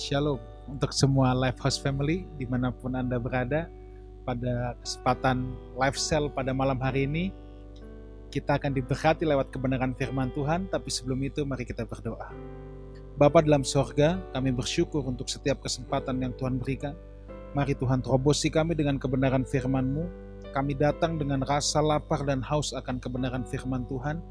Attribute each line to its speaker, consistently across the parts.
Speaker 1: Shalom. Untuk semua Lifehouse Family di mana pun Anda berada pada kesempatan live cell pada malam hari ini kita akan diberkati lewat kebenaran firman Tuhan tapi sebelum itu mari kita berdoa. Bapa dalam sorga kami bersyukur untuk setiap kesempatan yang Tuhan berikan. Mari Tuhan terobosi kami dengan kebenaran firman-Mu. Kami datang dengan rasa lapar dan haus akan kebenaran firman Tuhan.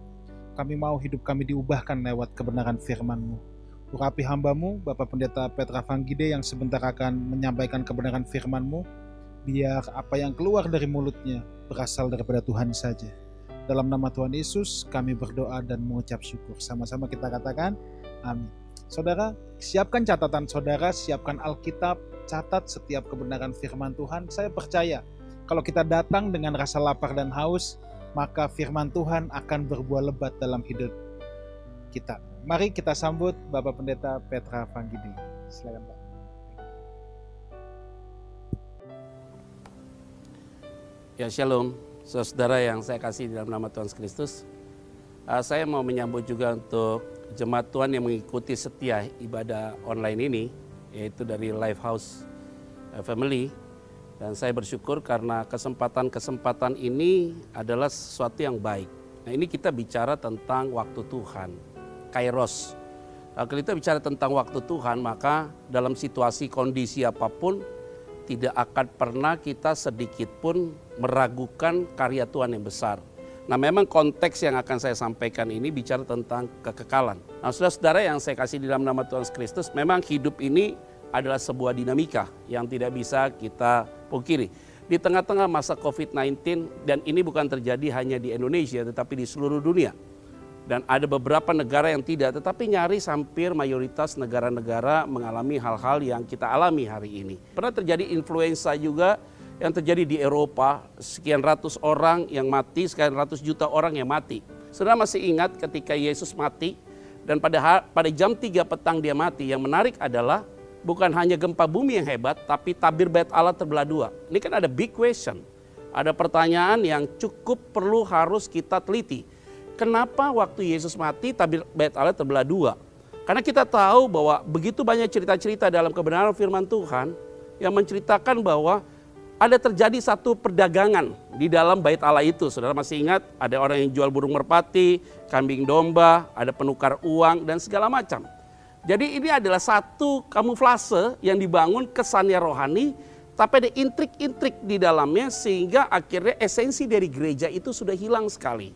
Speaker 1: Kami mau hidup kami diubahkan lewat kebenaran firman-Mu Urapi hambamu, Bapak Pendeta Petra Vanggide yang sebentar akan menyampaikan kebenaran firman-Mu, biar apa yang keluar dari mulutnya berasal daripada Tuhan saja. Dalam nama Tuhan Yesus, kami berdoa dan mengucap syukur. Sama-sama kita katakan, amin. Saudara, siapkan catatan saudara, siapkan Alkitab, catat setiap kebenaran firman Tuhan. Saya percaya, kalau kita datang dengan rasa lapar dan haus, maka firman Tuhan akan berbuah lebat dalam hidup kita. Mari kita sambut Bapak Pendeta Petra Panggidi. Silakan Pak.
Speaker 2: Ya shalom, saudara yang saya kasih dalam nama Tuhan Kristus. Uh, saya mau menyambut juga untuk jemaat Tuhan yang mengikuti setia ibadah online ini, yaitu dari Lifehouse uh, Family. Dan saya bersyukur karena kesempatan-kesempatan ini adalah sesuatu yang baik. Nah ini kita bicara tentang waktu Tuhan kairos. Kalau kita bicara tentang waktu Tuhan, maka dalam situasi kondisi apa pun, tidak akan pernah kita sedikit pun meragukan karya Tuhan yang besar. Nah memang konteks yang akan saya sampaikan ini bicara tentang kekekalan. Nah saudara-saudara yang saya kasih di dalam nama Tuhan Kristus, memang hidup ini adalah sebuah dinamika yang tidak bisa kita pungkiri. Di tengah-tengah masa COVID-19 dan ini bukan terjadi hanya di Indonesia tetapi di seluruh dunia dan ada beberapa negara yang tidak, tetapi nyaris hampir mayoritas negara-negara mengalami hal-hal yang kita alami hari ini. Pernah terjadi influenza juga yang terjadi di Eropa, sekian ratus orang yang mati, sekian ratus juta orang yang mati. Saudara masih ingat ketika Yesus mati dan pada pada jam 3 petang dia mati, yang menarik adalah bukan hanya gempa bumi yang hebat, tapi tabir bait Allah terbelah dua. Ini kan ada big question, ada pertanyaan yang cukup perlu harus kita teliti Kenapa waktu Yesus mati tabir bait Allah terbelah dua? Karena kita tahu bahwa begitu banyak cerita-cerita dalam kebenaran firman Tuhan yang menceritakan bahwa ada terjadi satu perdagangan di dalam bait Allah itu. Saudara masih ingat ada orang yang jual burung merpati, kambing domba, ada penukar uang dan segala macam. Jadi ini adalah satu kamuflase yang dibangun kesannya rohani tapi ada intrik-intrik di dalamnya sehingga akhirnya esensi dari gereja itu sudah hilang sekali.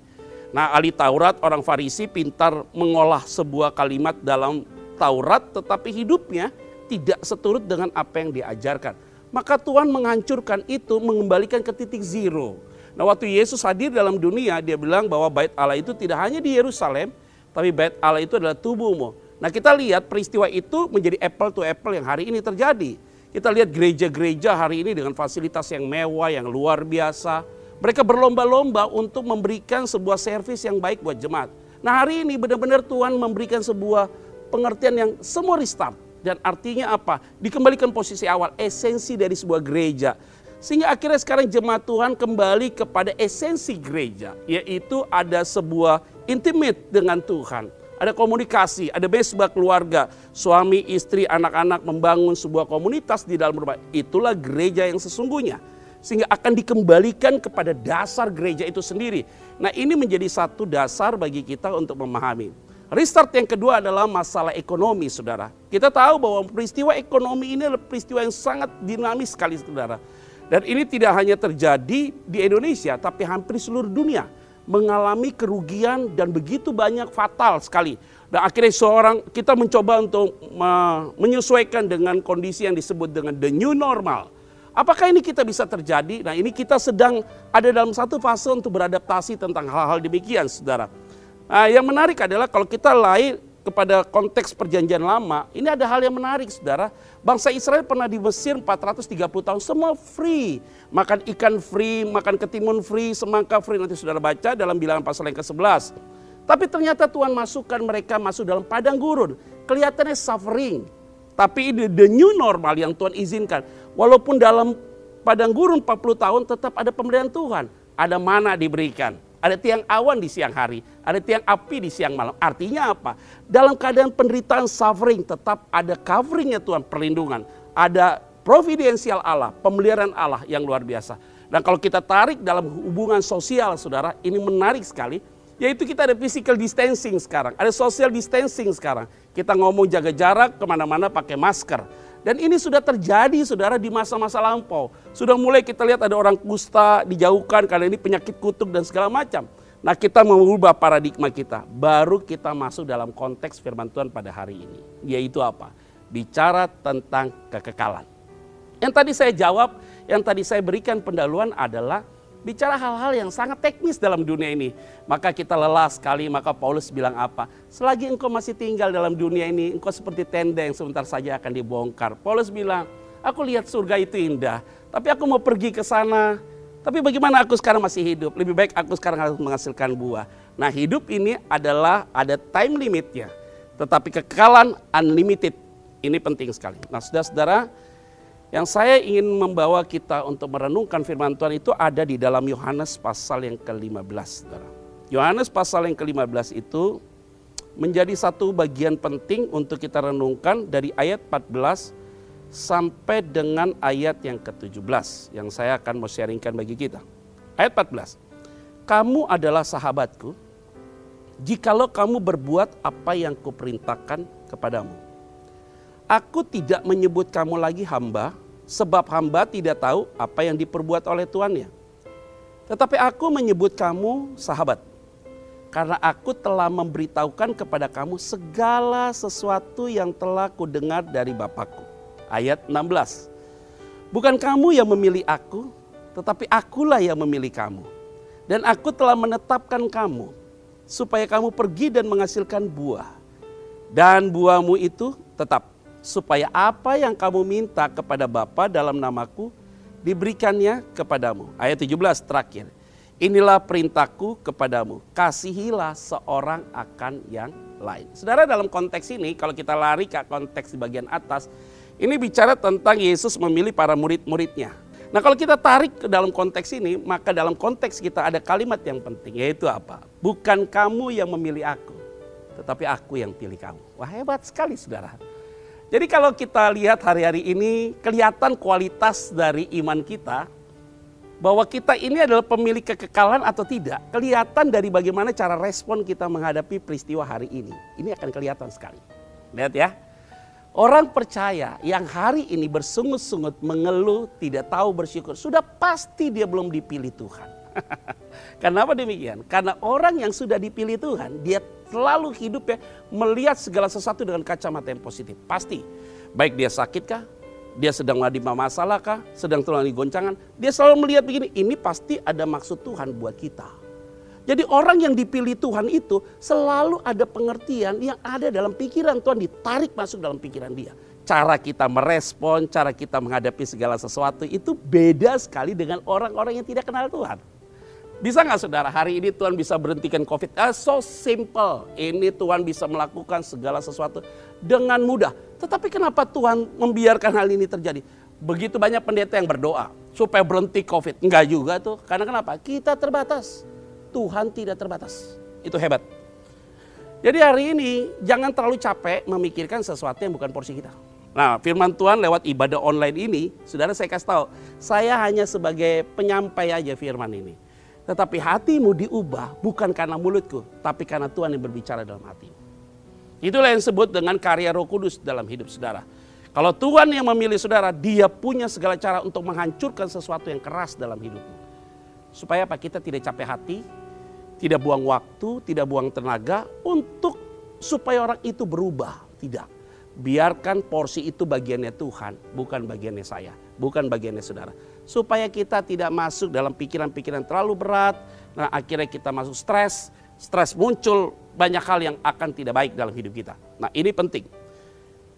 Speaker 2: Nah, ahli Taurat, orang Farisi pintar mengolah sebuah kalimat dalam Taurat, tetapi hidupnya tidak seturut dengan apa yang diajarkan. Maka Tuhan menghancurkan itu, mengembalikan ke titik zero. Nah, waktu Yesus hadir dalam dunia, dia bilang bahwa bait Allah itu tidak hanya di Yerusalem, tapi bait Allah itu adalah tubuhmu. Nah, kita lihat peristiwa itu menjadi apple to apple yang hari ini terjadi. Kita lihat gereja-gereja hari ini dengan fasilitas yang mewah, yang luar biasa, mereka berlomba-lomba untuk memberikan sebuah servis yang baik buat jemaat. Nah hari ini benar-benar Tuhan memberikan sebuah pengertian yang semua restart. Dan artinya apa? Dikembalikan posisi awal, esensi dari sebuah gereja. Sehingga akhirnya sekarang jemaat Tuhan kembali kepada esensi gereja. Yaitu ada sebuah intimate dengan Tuhan. Ada komunikasi, ada mesbah keluarga. Suami, istri, anak-anak membangun sebuah komunitas di dalam rumah. Itulah gereja yang sesungguhnya sehingga akan dikembalikan kepada dasar gereja itu sendiri. Nah, ini menjadi satu dasar bagi kita untuk memahami. Restart yang kedua adalah masalah ekonomi, saudara. Kita tahu bahwa peristiwa ekonomi ini adalah peristiwa yang sangat dinamis sekali, saudara. Dan ini tidak hanya terjadi di Indonesia, tapi hampir seluruh dunia mengalami kerugian dan begitu banyak fatal sekali. Dan akhirnya seorang kita mencoba untuk menyesuaikan dengan kondisi yang disebut dengan the new normal Apakah ini kita bisa terjadi? Nah ini kita sedang ada dalam satu fase untuk beradaptasi tentang hal-hal demikian saudara. Nah, yang menarik adalah kalau kita lain kepada konteks perjanjian lama, ini ada hal yang menarik saudara. Bangsa Israel pernah di Mesir 430 tahun, semua free. Makan ikan free, makan ketimun free, semangka free. Nanti saudara baca dalam bilangan pasal yang ke-11. Tapi ternyata Tuhan masukkan mereka masuk dalam padang gurun. Kelihatannya suffering. Tapi ini the new normal yang Tuhan izinkan Walaupun dalam padang gurun 40 tahun tetap ada pemberian Tuhan. Ada mana diberikan. ada tiang awan di siang hari, ada tiang api di siang malam. Artinya apa? Dalam keadaan penderitaan suffering tetap ada coveringnya Tuhan, perlindungan. Ada providensial Allah, pemeliharaan Allah yang luar biasa. Dan kalau kita tarik dalam hubungan sosial saudara, ini menarik sekali. Yaitu kita ada physical distancing sekarang, ada social distancing sekarang. Kita ngomong jaga jarak ke mana-mana pakai masker dan ini sudah terjadi saudara di masa-masa lampau. Sudah mulai kita lihat ada orang kusta dijauhkan karena ini penyakit kutuk dan segala macam. Nah kita mengubah paradigma kita. Baru kita masuk dalam konteks firman Tuhan pada hari ini. Yaitu apa? Bicara tentang kekekalan. Yang tadi saya jawab, yang tadi saya berikan pendahuluan adalah bicara hal-hal yang sangat teknis dalam dunia ini. Maka kita lelah sekali, maka Paulus bilang apa? Selagi engkau masih tinggal dalam dunia ini, engkau seperti tenda yang sebentar saja akan dibongkar. Paulus bilang, aku lihat surga itu indah, tapi aku mau pergi ke sana. Tapi bagaimana aku sekarang masih hidup? Lebih baik aku sekarang harus menghasilkan buah. Nah hidup ini adalah ada time limitnya. Tetapi kekekalan unlimited. Ini penting sekali. Nah saudara-saudara, yang saya ingin membawa kita untuk merenungkan firman Tuhan itu ada di dalam Yohanes pasal yang ke-15. Yohanes pasal yang ke-15 itu menjadi satu bagian penting untuk kita renungkan dari ayat 14 sampai dengan ayat yang ke-17 yang saya akan mau sharingkan bagi kita. Ayat 14. Kamu adalah sahabatku jikalau kamu berbuat apa yang kuperintahkan kepadamu. Aku tidak menyebut kamu lagi hamba, sebab hamba tidak tahu apa yang diperbuat oleh tuannya. Tetapi aku menyebut kamu sahabat, karena aku telah memberitahukan kepada kamu segala sesuatu yang telah kudengar dari Bapakku. Ayat 16. Bukan kamu yang memilih aku, tetapi akulah yang memilih kamu. Dan aku telah menetapkan kamu, supaya kamu pergi dan menghasilkan buah. Dan buahmu itu tetap supaya apa yang kamu minta kepada Bapa dalam namaku diberikannya kepadamu. Ayat 17 terakhir. Inilah perintahku kepadamu, kasihilah seorang akan yang lain. Saudara dalam konteks ini, kalau kita lari ke konteks di bagian atas, ini bicara tentang Yesus memilih para murid-muridnya. Nah kalau kita tarik ke dalam konteks ini, maka dalam konteks kita ada kalimat yang penting, yaitu apa? Bukan kamu yang memilih aku, tetapi aku yang pilih kamu. Wah hebat sekali saudara. Jadi kalau kita lihat hari-hari ini kelihatan kualitas dari iman kita bahwa kita ini adalah pemilik kekekalan atau tidak. Kelihatan dari bagaimana cara respon kita menghadapi peristiwa hari ini. Ini akan kelihatan sekali. Lihat ya. Orang percaya yang hari ini bersungut-sungut, mengeluh, tidak tahu bersyukur. Sudah pasti dia belum dipilih Tuhan. Kenapa demikian? Karena orang yang sudah dipilih Tuhan, dia selalu hidup ya melihat segala sesuatu dengan kacamata yang positif. Pasti. Baik dia sakit kah? Dia sedang mengalami masalah kah? Sedang terlalu goncangan? Dia selalu melihat begini, ini pasti ada maksud Tuhan buat kita. Jadi orang yang dipilih Tuhan itu selalu ada pengertian yang ada dalam pikiran Tuhan ditarik masuk dalam pikiran dia. Cara kita merespon, cara kita menghadapi segala sesuatu itu beda sekali dengan orang-orang yang tidak kenal Tuhan. Bisa nggak saudara hari ini Tuhan bisa berhentikan COVID? Ah, so simple. Ini Tuhan bisa melakukan segala sesuatu dengan mudah. Tetapi kenapa Tuhan membiarkan hal ini terjadi? Begitu banyak pendeta yang berdoa supaya berhenti COVID. Enggak juga tuh. Karena kenapa? Kita terbatas. Tuhan tidak terbatas. Itu hebat. Jadi hari ini jangan terlalu capek memikirkan sesuatu yang bukan porsi kita. Nah firman Tuhan lewat ibadah online ini, saudara saya kasih tahu, saya hanya sebagai penyampai aja firman ini. Tetapi hatimu diubah bukan karena mulutku, tapi karena Tuhan yang berbicara dalam hatimu. Itulah yang disebut dengan karya roh kudus dalam hidup saudara. Kalau Tuhan yang memilih saudara, dia punya segala cara untuk menghancurkan sesuatu yang keras dalam hidupmu. Supaya apa? Kita tidak capek hati, tidak buang waktu, tidak buang tenaga untuk supaya orang itu berubah. Tidak. Biarkan porsi itu bagiannya Tuhan, bukan bagiannya saya, bukan bagiannya saudara supaya kita tidak masuk dalam pikiran-pikiran terlalu berat. Nah, akhirnya kita masuk stres, stres muncul banyak hal yang akan tidak baik dalam hidup kita. Nah, ini penting.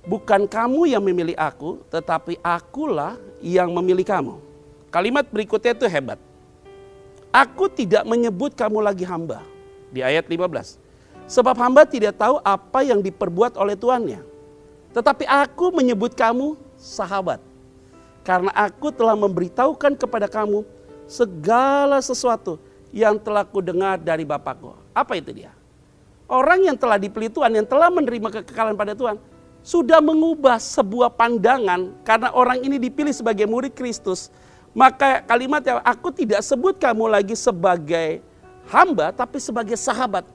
Speaker 2: Bukan kamu yang memilih aku, tetapi akulah yang memilih kamu. Kalimat berikutnya itu hebat. Aku tidak menyebut kamu lagi hamba. Di ayat 15. Sebab hamba tidak tahu apa yang diperbuat oleh tuannya. Tetapi aku menyebut kamu sahabat karena aku telah memberitahukan kepada kamu segala sesuatu yang telah kudengar dari Bapakku. Apa itu dia? Orang yang telah dipilih Tuhan, yang telah menerima kekekalan pada Tuhan, sudah mengubah sebuah pandangan karena orang ini dipilih sebagai murid Kristus. Maka kalimat yang aku tidak sebut kamu lagi sebagai hamba, tapi sebagai sahabat.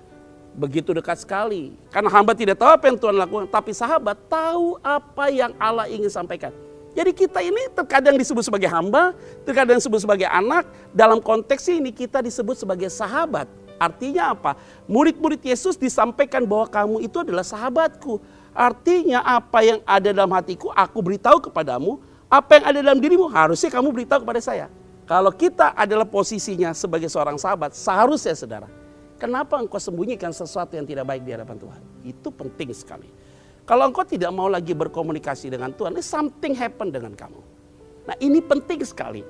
Speaker 2: Begitu dekat sekali. Karena hamba tidak tahu apa yang Tuhan lakukan, tapi sahabat tahu apa yang Allah ingin sampaikan. Jadi kita ini terkadang disebut sebagai hamba, terkadang disebut sebagai anak. Dalam konteks ini kita disebut sebagai sahabat. Artinya apa? Murid-murid Yesus disampaikan bahwa kamu itu adalah sahabatku. Artinya apa yang ada dalam hatiku aku beritahu kepadamu. Apa yang ada dalam dirimu harusnya kamu beritahu kepada saya. Kalau kita adalah posisinya sebagai seorang sahabat, seharusnya saudara. Kenapa engkau sembunyikan sesuatu yang tidak baik di hadapan Tuhan? Itu penting sekali. Kalau engkau tidak mau lagi berkomunikasi dengan Tuhan, something happen dengan kamu. Nah ini penting sekali.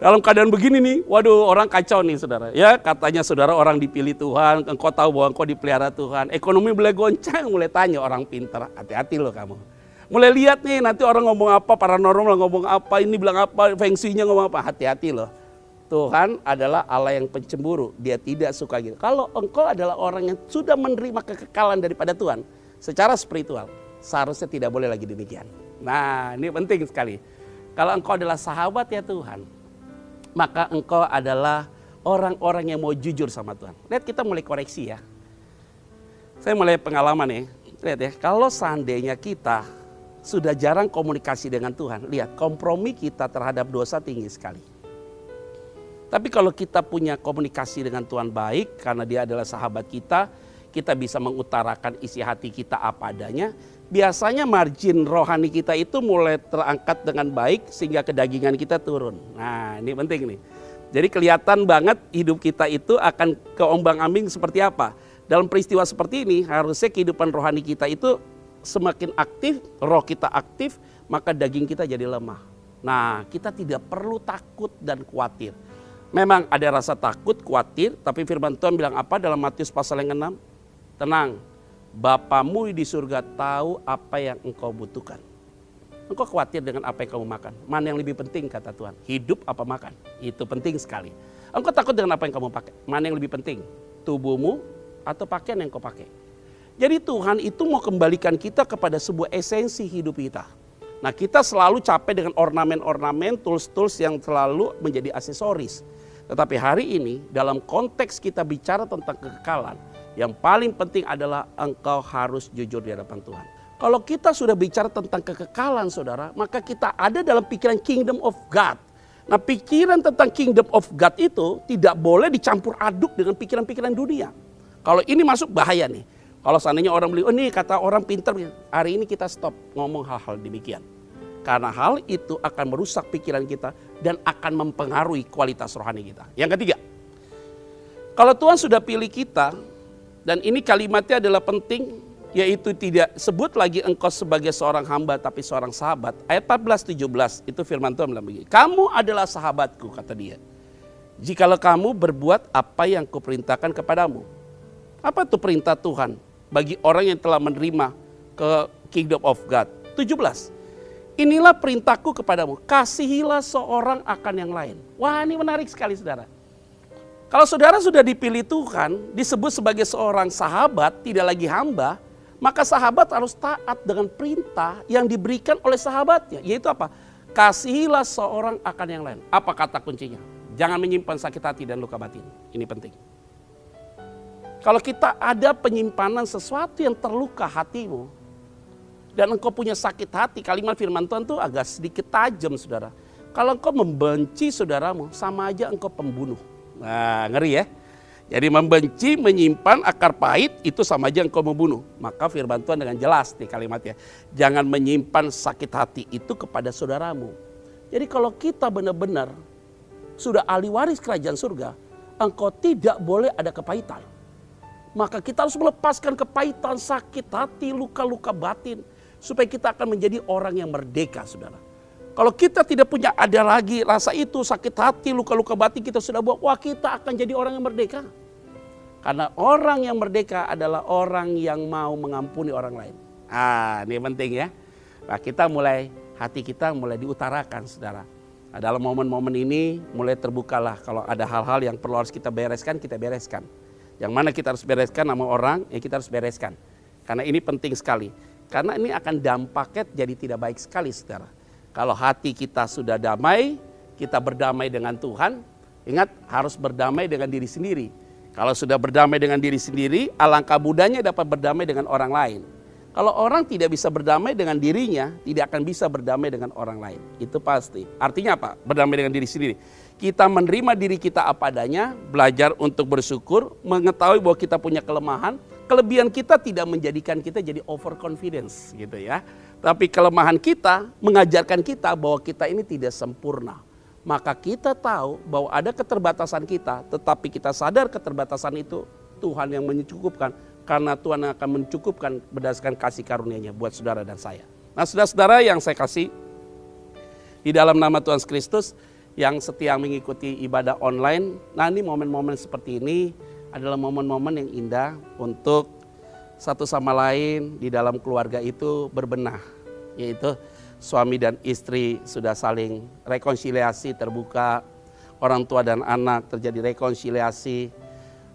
Speaker 2: Dalam keadaan begini nih, waduh orang kacau nih saudara. Ya katanya saudara orang dipilih Tuhan, engkau tahu bahwa engkau dipelihara Tuhan. Ekonomi mulai goncang, mulai tanya orang pintar, hati-hati loh kamu. Mulai lihat nih nanti orang ngomong apa, paranormal ngomong apa, ini bilang apa, feng shui-nya ngomong apa, hati-hati loh. Tuhan adalah Allah yang pencemburu, dia tidak suka gitu. Kalau engkau adalah orang yang sudah menerima kekekalan daripada Tuhan, secara spiritual seharusnya tidak boleh lagi demikian. Nah ini penting sekali. Kalau engkau adalah sahabat ya Tuhan, maka engkau adalah orang-orang yang mau jujur sama Tuhan. Lihat kita mulai koreksi ya. Saya mulai pengalaman ya. Lihat ya, kalau seandainya kita sudah jarang komunikasi dengan Tuhan, lihat kompromi kita terhadap dosa tinggi sekali. Tapi kalau kita punya komunikasi dengan Tuhan baik, karena dia adalah sahabat kita, kita bisa mengutarakan isi hati kita apa adanya, biasanya margin rohani kita itu mulai terangkat dengan baik sehingga kedagingan kita turun. Nah ini penting nih. Jadi kelihatan banget hidup kita itu akan keombang ambing seperti apa. Dalam peristiwa seperti ini harusnya kehidupan rohani kita itu semakin aktif, roh kita aktif, maka daging kita jadi lemah. Nah kita tidak perlu takut dan khawatir. Memang ada rasa takut, khawatir, tapi firman Tuhan bilang apa dalam Matius pasal yang 6? Tenang, Bapamu di surga tahu apa yang engkau butuhkan. Engkau khawatir dengan apa yang kamu makan. Mana yang lebih penting kata Tuhan? Hidup apa makan? Itu penting sekali. Engkau takut dengan apa yang kamu pakai? Mana yang lebih penting? Tubuhmu atau pakaian yang kau pakai? Jadi Tuhan itu mau kembalikan kita kepada sebuah esensi hidup kita. Nah kita selalu capek dengan ornamen-ornamen, tools-tools yang selalu menjadi aksesoris. Tetapi hari ini dalam konteks kita bicara tentang kekekalan, yang paling penting adalah engkau harus jujur di hadapan Tuhan. Kalau kita sudah bicara tentang kekekalan saudara, maka kita ada dalam pikiran kingdom of God. Nah pikiran tentang kingdom of God itu tidak boleh dicampur aduk dengan pikiran-pikiran dunia. Kalau ini masuk bahaya nih. Kalau seandainya orang beli, oh ini kata orang pinter, hari ini kita stop ngomong hal-hal demikian. Karena hal itu akan merusak pikiran kita dan akan mempengaruhi kualitas rohani kita. Yang ketiga, kalau Tuhan sudah pilih kita, dan ini kalimatnya adalah penting, yaitu tidak sebut lagi engkau sebagai seorang hamba tapi seorang sahabat. Ayat 14 17 itu firman Tuhan bilang begini, "Kamu adalah sahabatku," kata dia. "Jikalau kamu berbuat apa yang kuperintahkan kepadamu." Apa itu perintah Tuhan bagi orang yang telah menerima ke kingdom of God? 17. Inilah perintahku kepadamu, kasihilah seorang akan yang lain. Wah ini menarik sekali saudara. Kalau saudara sudah dipilih Tuhan, disebut sebagai seorang sahabat, tidak lagi hamba, maka sahabat harus taat dengan perintah yang diberikan oleh sahabatnya. Yaitu apa? Kasihilah seorang akan yang lain. Apa kata kuncinya? Jangan menyimpan sakit hati dan luka batin. Ini penting. Kalau kita ada penyimpanan sesuatu yang terluka hatimu, dan engkau punya sakit hati, kalimat firman Tuhan itu agak sedikit tajam saudara. Kalau engkau membenci saudaramu, sama aja engkau pembunuh. Nah, ngeri ya. Jadi membenci, menyimpan akar pahit itu sama aja engkau membunuh. Maka firman Tuhan dengan jelas nih kalimatnya. Jangan menyimpan sakit hati itu kepada saudaramu. Jadi kalau kita benar-benar sudah ahli waris kerajaan surga, engkau tidak boleh ada kepahitan. Maka kita harus melepaskan kepahitan, sakit hati, luka-luka batin. Supaya kita akan menjadi orang yang merdeka saudara. Kalau kita tidak punya ada lagi rasa itu, sakit hati, luka-luka batin kita sudah buat, wah kita akan jadi orang yang merdeka. Karena orang yang merdeka adalah orang yang mau mengampuni orang lain. Ah, ini penting ya. Nah, kita mulai hati kita mulai diutarakan, saudara. Nah, dalam momen-momen ini mulai terbukalah kalau ada hal-hal yang perlu harus kita bereskan, kita bereskan. Yang mana kita harus bereskan nama orang, ya kita harus bereskan. Karena ini penting sekali. Karena ini akan dampaknya jadi tidak baik sekali saudara. Kalau hati kita sudah damai, kita berdamai dengan Tuhan, ingat harus berdamai dengan diri sendiri. Kalau sudah berdamai dengan diri sendiri, alangkah mudahnya dapat berdamai dengan orang lain. Kalau orang tidak bisa berdamai dengan dirinya, tidak akan bisa berdamai dengan orang lain. Itu pasti. Artinya apa? Berdamai dengan diri sendiri. Kita menerima diri kita apa adanya, belajar untuk bersyukur, mengetahui bahwa kita punya kelemahan. Kelebihan kita tidak menjadikan kita jadi overconfidence gitu ya. Tapi kelemahan kita mengajarkan kita bahwa kita ini tidak sempurna. Maka kita tahu bahwa ada keterbatasan kita, tetapi kita sadar keterbatasan itu Tuhan yang mencukupkan karena Tuhan akan mencukupkan berdasarkan kasih karunia-Nya buat saudara dan saya. Nah, saudara-saudara yang saya kasih di dalam nama Tuhan Kristus yang setia mengikuti ibadah online, nah ini momen-momen seperti ini adalah momen-momen yang indah untuk satu sama lain di dalam keluarga itu berbenah, yaitu suami dan istri sudah saling rekonsiliasi terbuka, orang tua dan anak terjadi rekonsiliasi,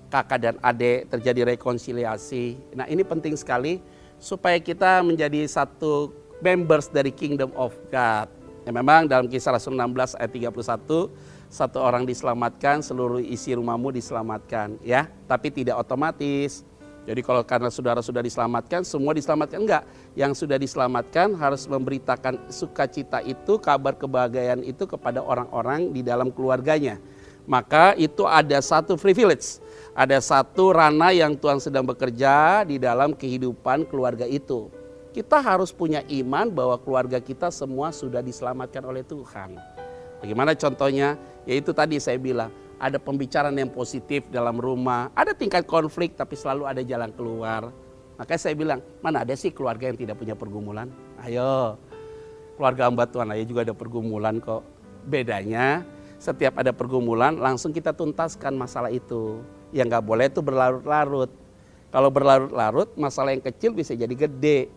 Speaker 2: kakak dan adik terjadi rekonsiliasi. Nah ini penting sekali supaya kita menjadi satu members dari Kingdom of God. Ya, memang dalam kisah Rasul 16 ayat 31 satu orang diselamatkan, seluruh isi rumahmu diselamatkan, ya. Tapi tidak otomatis. Jadi kalau karena saudara sudah diselamatkan, semua diselamatkan enggak. Yang sudah diselamatkan harus memberitakan sukacita itu, kabar kebahagiaan itu kepada orang-orang di dalam keluarganya. Maka itu ada satu privilege ada satu ranah yang Tuhan sedang bekerja di dalam kehidupan keluarga itu. Kita harus punya iman bahwa keluarga kita semua sudah diselamatkan oleh Tuhan. Bagaimana contohnya? Yaitu tadi saya bilang, ada pembicaraan yang positif dalam rumah, ada tingkat konflik tapi selalu ada jalan keluar. Makanya saya bilang, mana ada sih keluarga yang tidak punya pergumulan? Ayo, keluarga hamba Tuhan aja juga ada pergumulan kok. Bedanya, setiap ada pergumulan langsung kita tuntaskan masalah itu yang nggak boleh itu berlarut-larut. Kalau berlarut-larut, masalah yang kecil bisa jadi gede.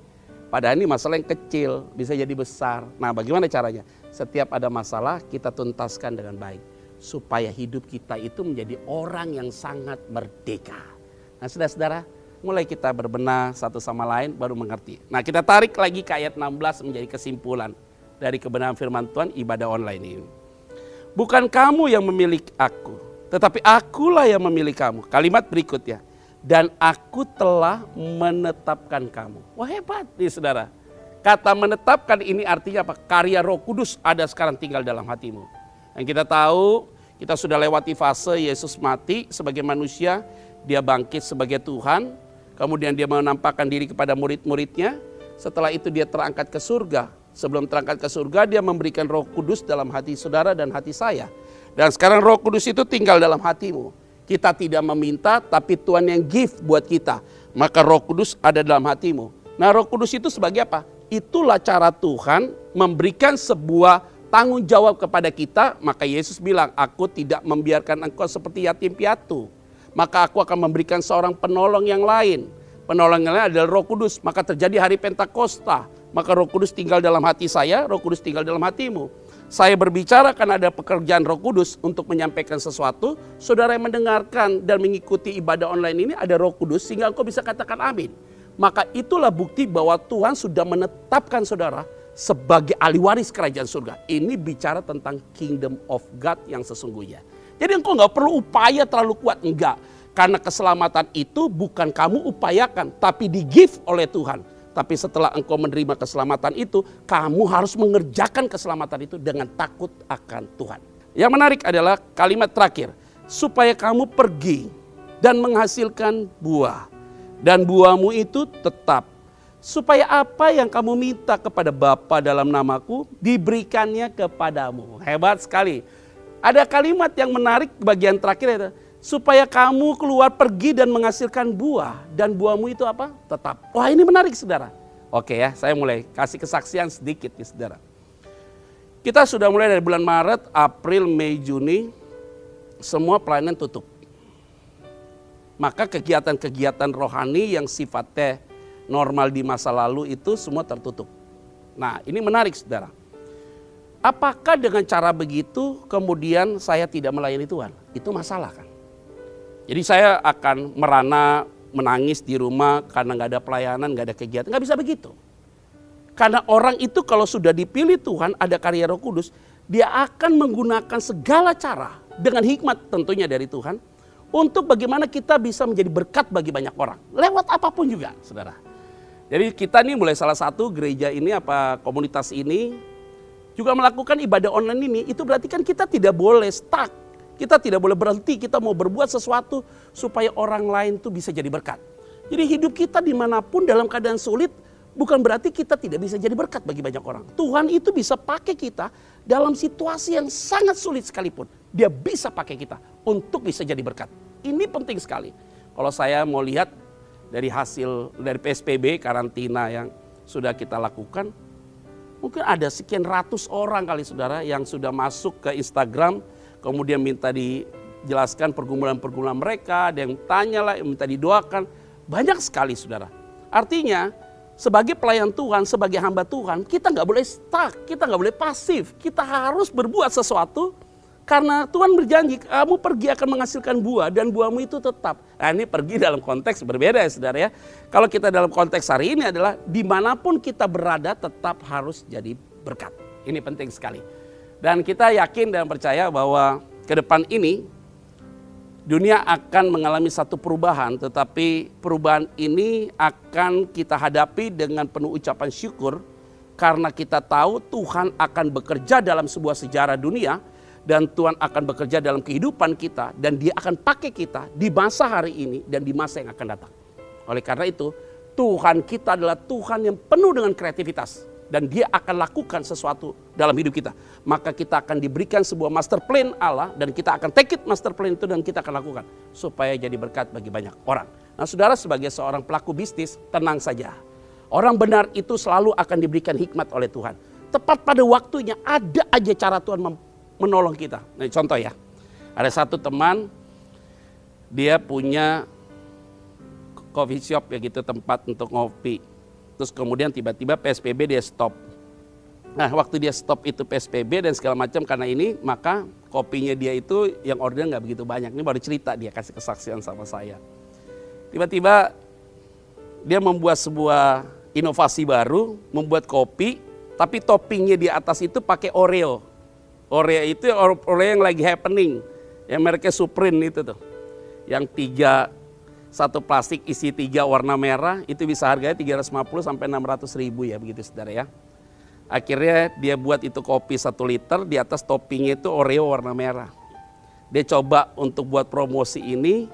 Speaker 2: Padahal ini masalah yang kecil bisa jadi besar. Nah, bagaimana caranya? Setiap ada masalah kita tuntaskan dengan baik supaya hidup kita itu menjadi orang yang sangat merdeka. Nah, saudara-saudara, mulai kita berbenah satu sama lain baru mengerti. Nah, kita tarik lagi ke ayat 16 menjadi kesimpulan dari kebenaran firman Tuhan ibadah online ini. Bukan kamu yang memilih aku, tetapi akulah yang memilih kamu. Kalimat berikutnya. Dan aku telah menetapkan kamu. Wah hebat nih saudara. Kata menetapkan ini artinya apa? Karya roh kudus ada sekarang tinggal dalam hatimu. Dan kita tahu kita sudah lewati fase Yesus mati sebagai manusia. Dia bangkit sebagai Tuhan. Kemudian dia menampakkan diri kepada murid-muridnya. Setelah itu dia terangkat ke surga. Sebelum terangkat ke surga dia memberikan roh kudus dalam hati saudara dan hati saya dan sekarang roh kudus itu tinggal dalam hatimu. Kita tidak meminta tapi Tuhan yang give buat kita. Maka roh kudus ada dalam hatimu. Nah roh kudus itu sebagai apa? Itulah cara Tuhan memberikan sebuah tanggung jawab kepada kita. Maka Yesus bilang, aku tidak membiarkan engkau seperti yatim piatu. Maka aku akan memberikan seorang penolong yang lain. Penolong yang lain adalah roh kudus. Maka terjadi hari Pentakosta. Maka roh kudus tinggal dalam hati saya, roh kudus tinggal dalam hatimu saya berbicara karena ada pekerjaan Roh Kudus untuk menyampaikan sesuatu, saudara yang mendengarkan dan mengikuti ibadah online ini ada Roh Kudus sehingga engkau bisa katakan amin. Maka itulah bukti bahwa Tuhan sudah menetapkan saudara sebagai ahli waris kerajaan surga. Ini bicara tentang kingdom of God yang sesungguhnya. Jadi engkau nggak perlu upaya terlalu kuat, enggak. Karena keselamatan itu bukan kamu upayakan, tapi di give oleh Tuhan. Tapi setelah engkau menerima keselamatan itu, kamu harus mengerjakan keselamatan itu dengan takut akan Tuhan. Yang menarik adalah kalimat terakhir, supaya kamu pergi dan menghasilkan buah. Dan buahmu itu tetap. Supaya apa yang kamu minta kepada Bapa dalam namaku, diberikannya kepadamu. Hebat sekali. Ada kalimat yang menarik bagian terakhir itu supaya kamu keluar pergi dan menghasilkan buah dan buahmu itu apa? Tetap. Wah ini menarik saudara. Oke ya, saya mulai kasih kesaksian sedikit ya saudara. Kita sudah mulai dari bulan Maret, April, Mei, Juni, semua pelayanan tutup. Maka kegiatan-kegiatan rohani yang sifatnya normal di masa lalu itu semua tertutup. Nah ini menarik saudara. Apakah dengan cara begitu kemudian saya tidak melayani Tuhan? Itu masalah kan? Jadi saya akan merana, menangis di rumah karena nggak ada pelayanan, nggak ada kegiatan. Nggak bisa begitu. Karena orang itu kalau sudah dipilih Tuhan, ada karya roh kudus, dia akan menggunakan segala cara dengan hikmat tentunya dari Tuhan untuk bagaimana kita bisa menjadi berkat bagi banyak orang. Lewat apa pun juga, saudara. Jadi kita nih mulai salah satu gereja ini apa komunitas ini juga melakukan ibadah online ini, itu berarti kan kita tidak boleh stuck. Kita tidak boleh berhenti, kita mau berbuat sesuatu supaya orang lain tuh bisa jadi berkat. Jadi hidup kita di mana pun dalam keadaan sulit, bukan berarti kita tidak bisa jadi berkat bagi banyak orang. Tuhan itu bisa pakai kita dalam situasi yang sangat sulit sekalipun. Dia bisa pakai kita untuk bisa jadi berkat. Ini penting sekali. Kalau saya mau lihat dari hasil dari PSBB karantina yang sudah kita lakukan, mungkin ada sekian ratus orang kali saudara yang sudah masuk ke Instagram, kemudian minta dijelaskan pergumulan-pergumulan mereka, ada yang tanya lah, minta didoakan, banyak sekali saudara. Artinya sebagai pelayan Tuhan, sebagai hamba Tuhan, kita nggak boleh stuck, kita nggak boleh pasif, kita harus berbuat sesuatu karena Tuhan berjanji, kamu pergi akan menghasilkan buah dan buahmu itu tetap. Nah ini pergi dalam konteks berbeda ya saudara ya. Kalau kita dalam konteks hari ini adalah di mana pun kita berada tetap harus jadi berkat. Ini penting sekali. Dan kita yakin dan percaya bahwa ke depan ini dunia akan mengalami satu perubahan, tetapi perubahan ini akan kita hadapi dengan penuh ucapan syukur karena kita tahu Tuhan akan bekerja dalam sebuah sejarah dunia dan Tuhan akan bekerja dalam kehidupan kita dan dia akan pakai kita di masa hari ini dan di masa yang akan datang. Oleh karena itu, Tuhan kita adalah Tuhan yang penuh dengan kreativitas dan dia akan lakukan sesuatu dalam hidup kita. Maka kita akan diberikan sebuah master plan Allah dan kita akan take it master plan itu dan kita akan lakukan supaya jadi berkat bagi banyak orang. Nah, Saudara sebagai seorang pelaku bisnis, tenang saja. Orang benar itu selalu akan diberikan hikmat oleh Tuhan. Tepat pada waktunya ada aja cara Tuhan menolong kita. Nah, contoh ya, ada satu teman dia punya coffee shop ya gitu tempat untuk ngopi. Terus kemudian tiba-tiba PSBB dia stop. Nah, waktu dia stop itu PSBB dan segala macam karena ini, maka kopinya dia itu yang order nggak begitu banyak. Ini baru cerita dia kasih kesaksian sama saya. Tiba-tiba dia membuat sebuah inovasi baru, membuat kopi, tapi toppingnya di atas itu pakai Oreo. Oreo itu Oreo yang lagi happening. Yang mereknya Supreme itu tuh. Yang tiga, satu plastik isi tiga warna merah itu bisa harganya 350 sampai 600 ribu ya begitu saudara ya. Akhirnya dia buat itu kopi satu liter di atas toppingnya itu Oreo warna merah. Dia coba untuk buat promosi ini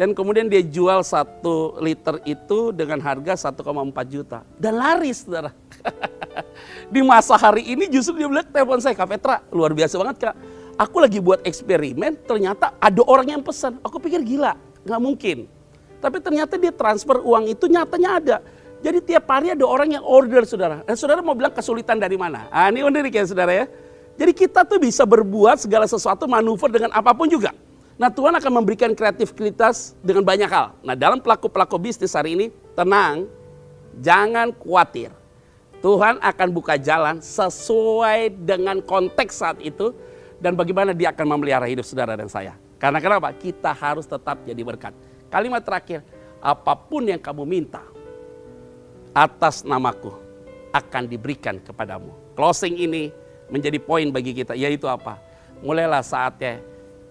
Speaker 2: dan kemudian dia jual satu liter itu dengan harga 1,4 juta dan laris saudara. di masa hari ini justru dia bilang telepon saya Kak Petra luar biasa banget Kak. Aku lagi buat eksperimen ternyata ada orang yang pesan. Aku pikir gila nggak mungkin. Tapi ternyata dia transfer uang itu nyatanya ada. Jadi tiap hari ada orang yang order saudara. Dan saudara mau bilang kesulitan dari mana? Ah ini unik ya saudara ya. Jadi kita tuh bisa berbuat segala sesuatu manuver dengan apa pun juga. Nah Tuhan akan memberikan kreativitas dengan banyak hal. Nah dalam pelaku-pelaku bisnis hari ini tenang, jangan khawatir. Tuhan akan buka jalan sesuai dengan konteks saat itu dan bagaimana dia akan memelihara hidup saudara dan saya. Karena kenapa? Kita harus tetap jadi berkat. Kalimat terakhir, apa pun yang kamu minta atas namaku akan diberikan kepadamu. Closing ini menjadi poin bagi kita, yaitu apa? Mulailah saatnya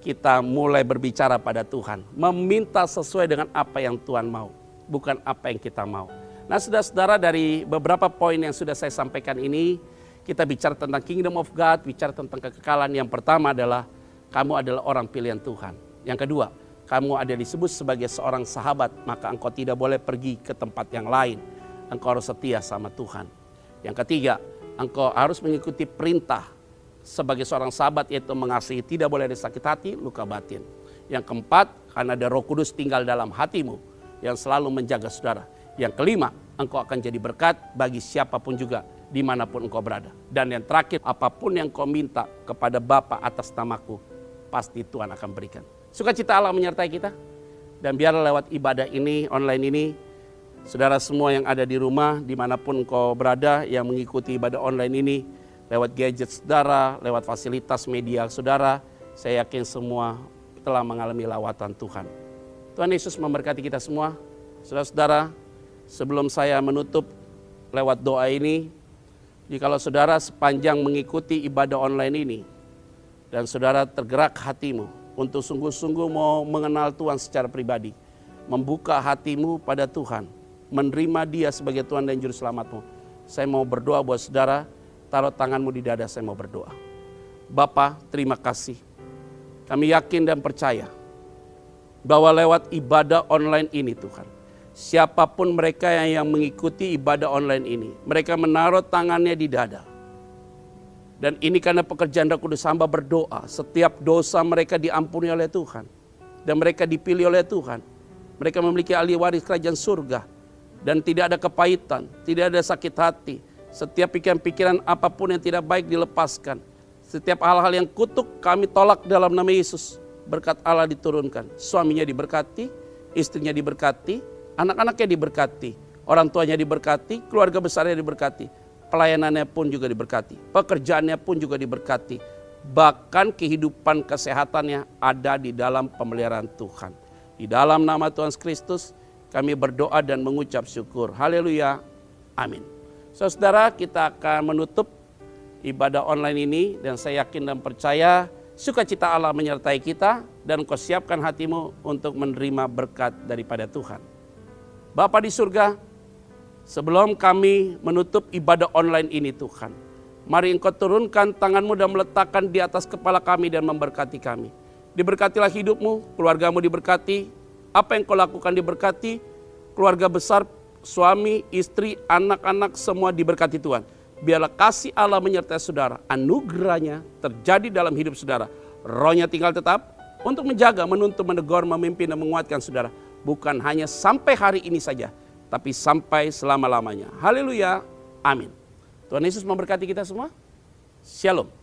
Speaker 2: kita mulai berbicara pada Tuhan, meminta sesuai dengan apa yang Tuhan mau, bukan apa yang kita mau. Nah saudara-saudara dari beberapa poin yang sudah saya sampaikan ini, kita bicara tentang kingdom of God, bicara tentang kekekalan. Yang pertama adalah kamu adalah orang pilihan Tuhan. Yang kedua, kamu ada disebut sebagai seorang sahabat, maka engkau tidak boleh pergi ke tempat yang lain. Engkau harus setia sama Tuhan. Yang ketiga, engkau harus mengikuti perintah sebagai seorang sahabat yaitu mengasihi, tidak boleh ada sakit hati, luka batin. Yang keempat, karena ada roh kudus tinggal dalam hatimu yang selalu menjaga saudara. Yang kelima, engkau akan jadi berkat bagi siapa pun juga di mana pun engkau berada. Dan yang terakhir, apa pun yang kau minta kepada Bapa atas namaku, pasti Tuhan akan berikan. Sukacita Allah menyertai kita. Dan biarlah lewat ibadah ini, online ini, saudara semua yang ada di rumah, di mana pun engkau berada, yang mengikuti ibadah online ini, lewat gadget saudara, lewat fasilitas media saudara, saya yakin semua telah mengalami lawatan Tuhan. Tuhan Yesus memberkati kita semua. Saudara-saudara, sebelum saya menutup lewat doa ini, jikalau saudara sepanjang mengikuti ibadah online ini, dan saudara tergerak hatimu untuk sungguh-sungguh mau mengenal Tuhan secara pribadi, membuka hatimu pada Tuhan, menerima dia sebagai Tuhan dan Juru Selamatmu. Saya mau berdoa buat saudara, taruh tanganmu di dada, saya mau berdoa. Bapa, terima kasih. Kami yakin dan percaya bahwa lewat ibadah online ini Tuhan, siapa pun mereka yang, yang mengikuti ibadah online ini, mereka menaruh tangannya di dada. Dan ini karena pekerjaan Roh Kudus hamba berdoa, setiap dosa mereka diampuni oleh Tuhan. Dan mereka dipilih oleh Tuhan. Mereka memiliki ahli waris kerajaan surga. Dan tidak ada kepahitan, tidak ada sakit hati. Setiap pikiran-pikiran apa pun yang tidak baik dilepaskan. Setiap hal-hal yang kutuk kami tolak dalam nama Yesus berkat Allah diturunkan. Suaminya diberkati, istrinya diberkati, anak-anaknya diberkati, orang tuanya diberkati, keluarga besarnya diberkati, pelayanannya pun juga diberkati, pekerjaannya pun juga diberkati. Bahkan kehidupan kesehatannya ada di dalam pemeliharaan Tuhan. Di dalam nama Tuhan Kristus kami berdoa dan mengucap syukur. Haleluya. Amin. Saudara, kita akan menutup ibadah online ini dan saya yakin dan percaya sukacita Allah menyertai kita dan kau siapkan hatimu untuk menerima berkat daripada Tuhan. Bapa di surga, sebelum kami menutup ibadah online ini Tuhan, mari engkau turunkan tanganmu dan meletakkan di atas kepala kami dan memberkati kami. Diberkatilah hidupmu, keluargamu diberkati, apa yang kau lakukan diberkati, keluarga besar, suami, istri, anak-anak semua diberkati Tuhan biarlah kasih Allah menyertai saudara, anugerahnya terjadi dalam hidup saudara. Rohnya tinggal tetap untuk menjaga, menuntun, menegur, memimpin, dan menguatkan saudara. Bukan hanya sampai hari ini saja, tapi sampai selama-lamanya. Haleluya, amin. Tuhan Yesus memberkati kita semua. Shalom.